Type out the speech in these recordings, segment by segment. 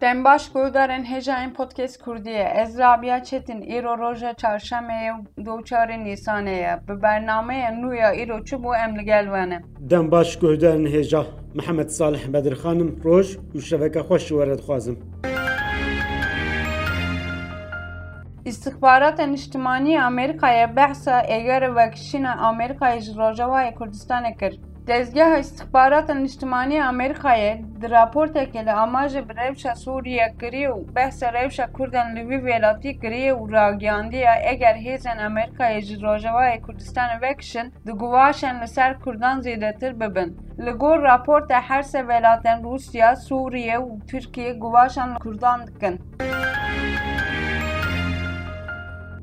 Dem baş guhdarên hêjayên Podcast Kurdiyê. Ez Rabîa Çetin, îro roja çarşemê ye û du û çar ê Nîsanê ye. Bi bernameya nû ya îro çi bû em li gel we ne. Dem baş guhdarên hêja. Mihemed Salih Bedirxan im, roj û şeveke xweş ji we re dixwazim. Îstixbarata Niştimanî ya Amerîkayê behsa êgerê vekişîna Amerîkayê ji Rojavayê Kurdistanê kir. Dezgeha Îstixbarata Niştimanî ya Amerîkayê di raportekê de amaje bi rewşa Sûrîye kirî û behsa rewşa Kurdan li wî welatî kirîye û ragiyandiye eger hêzên Amerîkayê ji Rojavayê Kurdistanê vekişin di guwaşên li ser Kurdan zêdetir bibin. Li gor raporte her sê welatên Rûsya, Sûrîye û Tirkîye guwaşan li Kurdan dikin.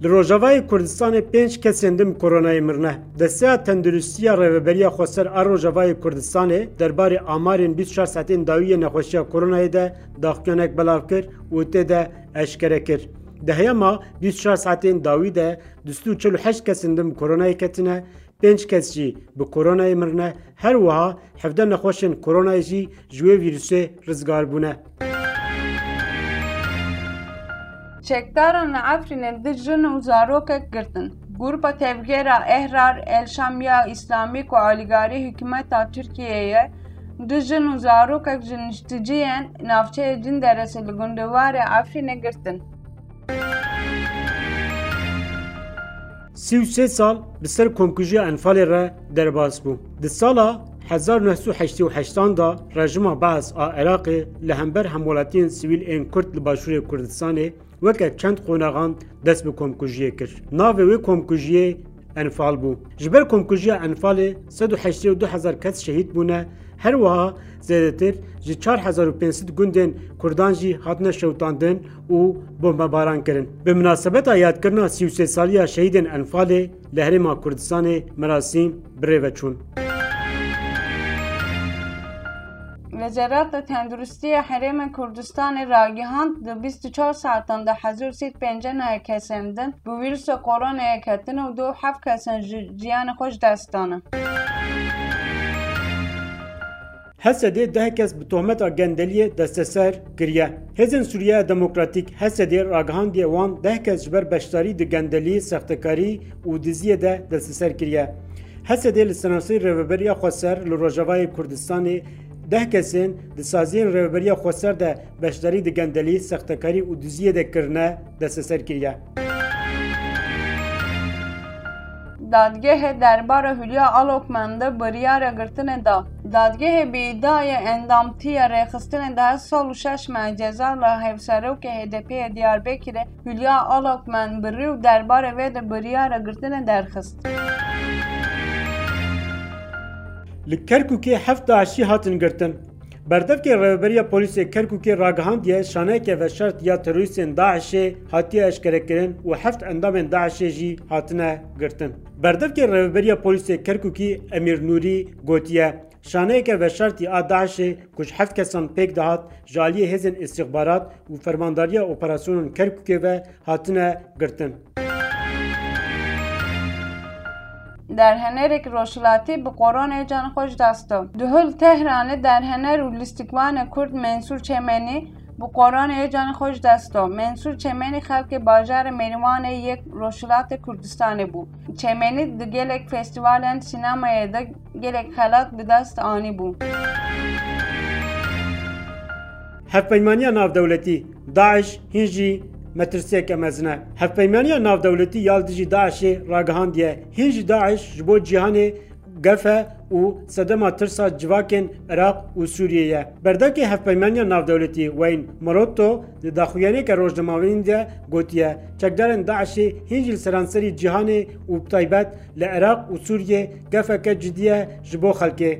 Li Rojavayê Kurdistanê pênc kesên din bi koronayê mirine. Desteya Tenduristî ya Rêveberiya Xweser a Rojavayê Kurdistanê derbarê amarên bîst û çar saetên dawî yê nexweşiya koronayê de daxuyanek belav kir û tê de eşkere kir, Di heyama bîst û çar saetên dawî de du sed û çil û heşt kesin din bi koronayê ketine, pênc kes jî bi koronayê mirine. Her wiha hevdeh nexweşên koronayê jî ji wê vîrusê rizgar bûne. Çekdaran li Efrînê du jin û zarokek girtin. Grupa tevgera Ehrar el Şam ya Îslamî ku alîgarî hikûmeta Tirkiyeyê ye, du jin û zarokek ji nişticiyên navçeyê Cinderesê li gundewarê Efrînê girtin. Sî û sê sal bi ser komkujiya Enfalê re derbas bû. Di sala hezar û neh sed û heştê û heşt an de rejima Baas a Iraqê li hember hemwelatiyên sivîl ên Kurd li Başûrê Kurdistanê weke çend qonaxan dest bi komkujiyê kir. Navê wê komkujiyê Enfal bû. Ji ber komkujiya Enfalê sed û heştê û du hezar kes şehîd bûne, her wiha zêdetir ji çar hezar û pênc sed gundên Kurdan jî hatine şewitandin, û bombebaran kirin. Bi minasebeta yadkirina sî û sê saliya şehîdên Enfalê li Herêma Kurdistanê merasîm bi rê ve çûn. Wezereto Tenduristiya Herêma Kurdistanê ragihand, di bîst û çar saetan de hezar û sî û pêncî nehe kesên din bi wîrusa koronayê ketine û du û heft kesan jî jiyanê xwe ji dest dane. Hesedê deh kes bi tohmeta gendeliyê desteser kiriye. Hêzên Sûriyeya Demokratîk, HSD, ragihandiye wan deh kes ji ber beşdarî di gendelî, sextekarî û diziyê de desteser kiriye. Hesedê li Senaseyê Rêveberiya Xweser li Rojavayê Kurdistanê deh kesên di saziyên Rêveberiya Xweser de beşdarî di gendelî, sextekarî û diziyê de kirine desteser kiriye. Dadgehê derbarê Hülya Alokmen de biryara girtinê da. Dadgehê bi îdiaya endamtiya rêxistinê di heşt sal û şeş meh ceza li Hevserokê HDP'ê Diyarbekirê Hülya Alokmen birî û derbarê vê de biryara girtinê derxist. Li Kerkûkê heft DAIŞ'î hatin girtin. Berdevkê Rêveberiya Polîsê Kerkûkê ragihandiye şaneyeke veşart ya terorîstên DAIŞ'ê hatiye eşkerekirin û heft endamên DAIŞ'ê jî hatine girtin. Berdevkê Rêveberiya Polîsê Kerkûkî Emîr Nûrî gotiye, Şaneyeke veşartî a DAIŞ'ê ku ji heft kesan pêk dihat ji aliyê hêzên îstîxbarat û Fermandariya Operasyonan Kerkûkê ve hatine girtin. Derhenerek Rojhilatî bi qoronê canê xwe ji dest da. Di hol Tehranê derhener û lîstikvanê Kurd Mensûr Çemenî bi qoronê yê canê xwe ji dest da. Mensûr Çemenî xelkê bajarê Mêrîwanê yê Rojhilatê Kurdistanê bû. Çemenî di gelek festîvalên sînemayê de gelek xelat bi dest anîbû. Hevpeymaniya Navdewletî Daîş hîn jî metirsiyeke mezin e. Hevpeymaniya navdewletî ya li dijî Daîşê ragihandiye, hîn jî Daîş ji bo cîhanê gef e û sedema tirsa civakên Iraq û Sûriyê ye. Berdevkê Hevpeymaniya Navdewletî Wayne Morotto di daxuyaneke rojnamevanîn de gotiye, Çekdarên Daîşê hîn jî li seranserî cîhanê û bi taybet li Iraq û Sûriyê gefeke cidî ye ji bo xelkê.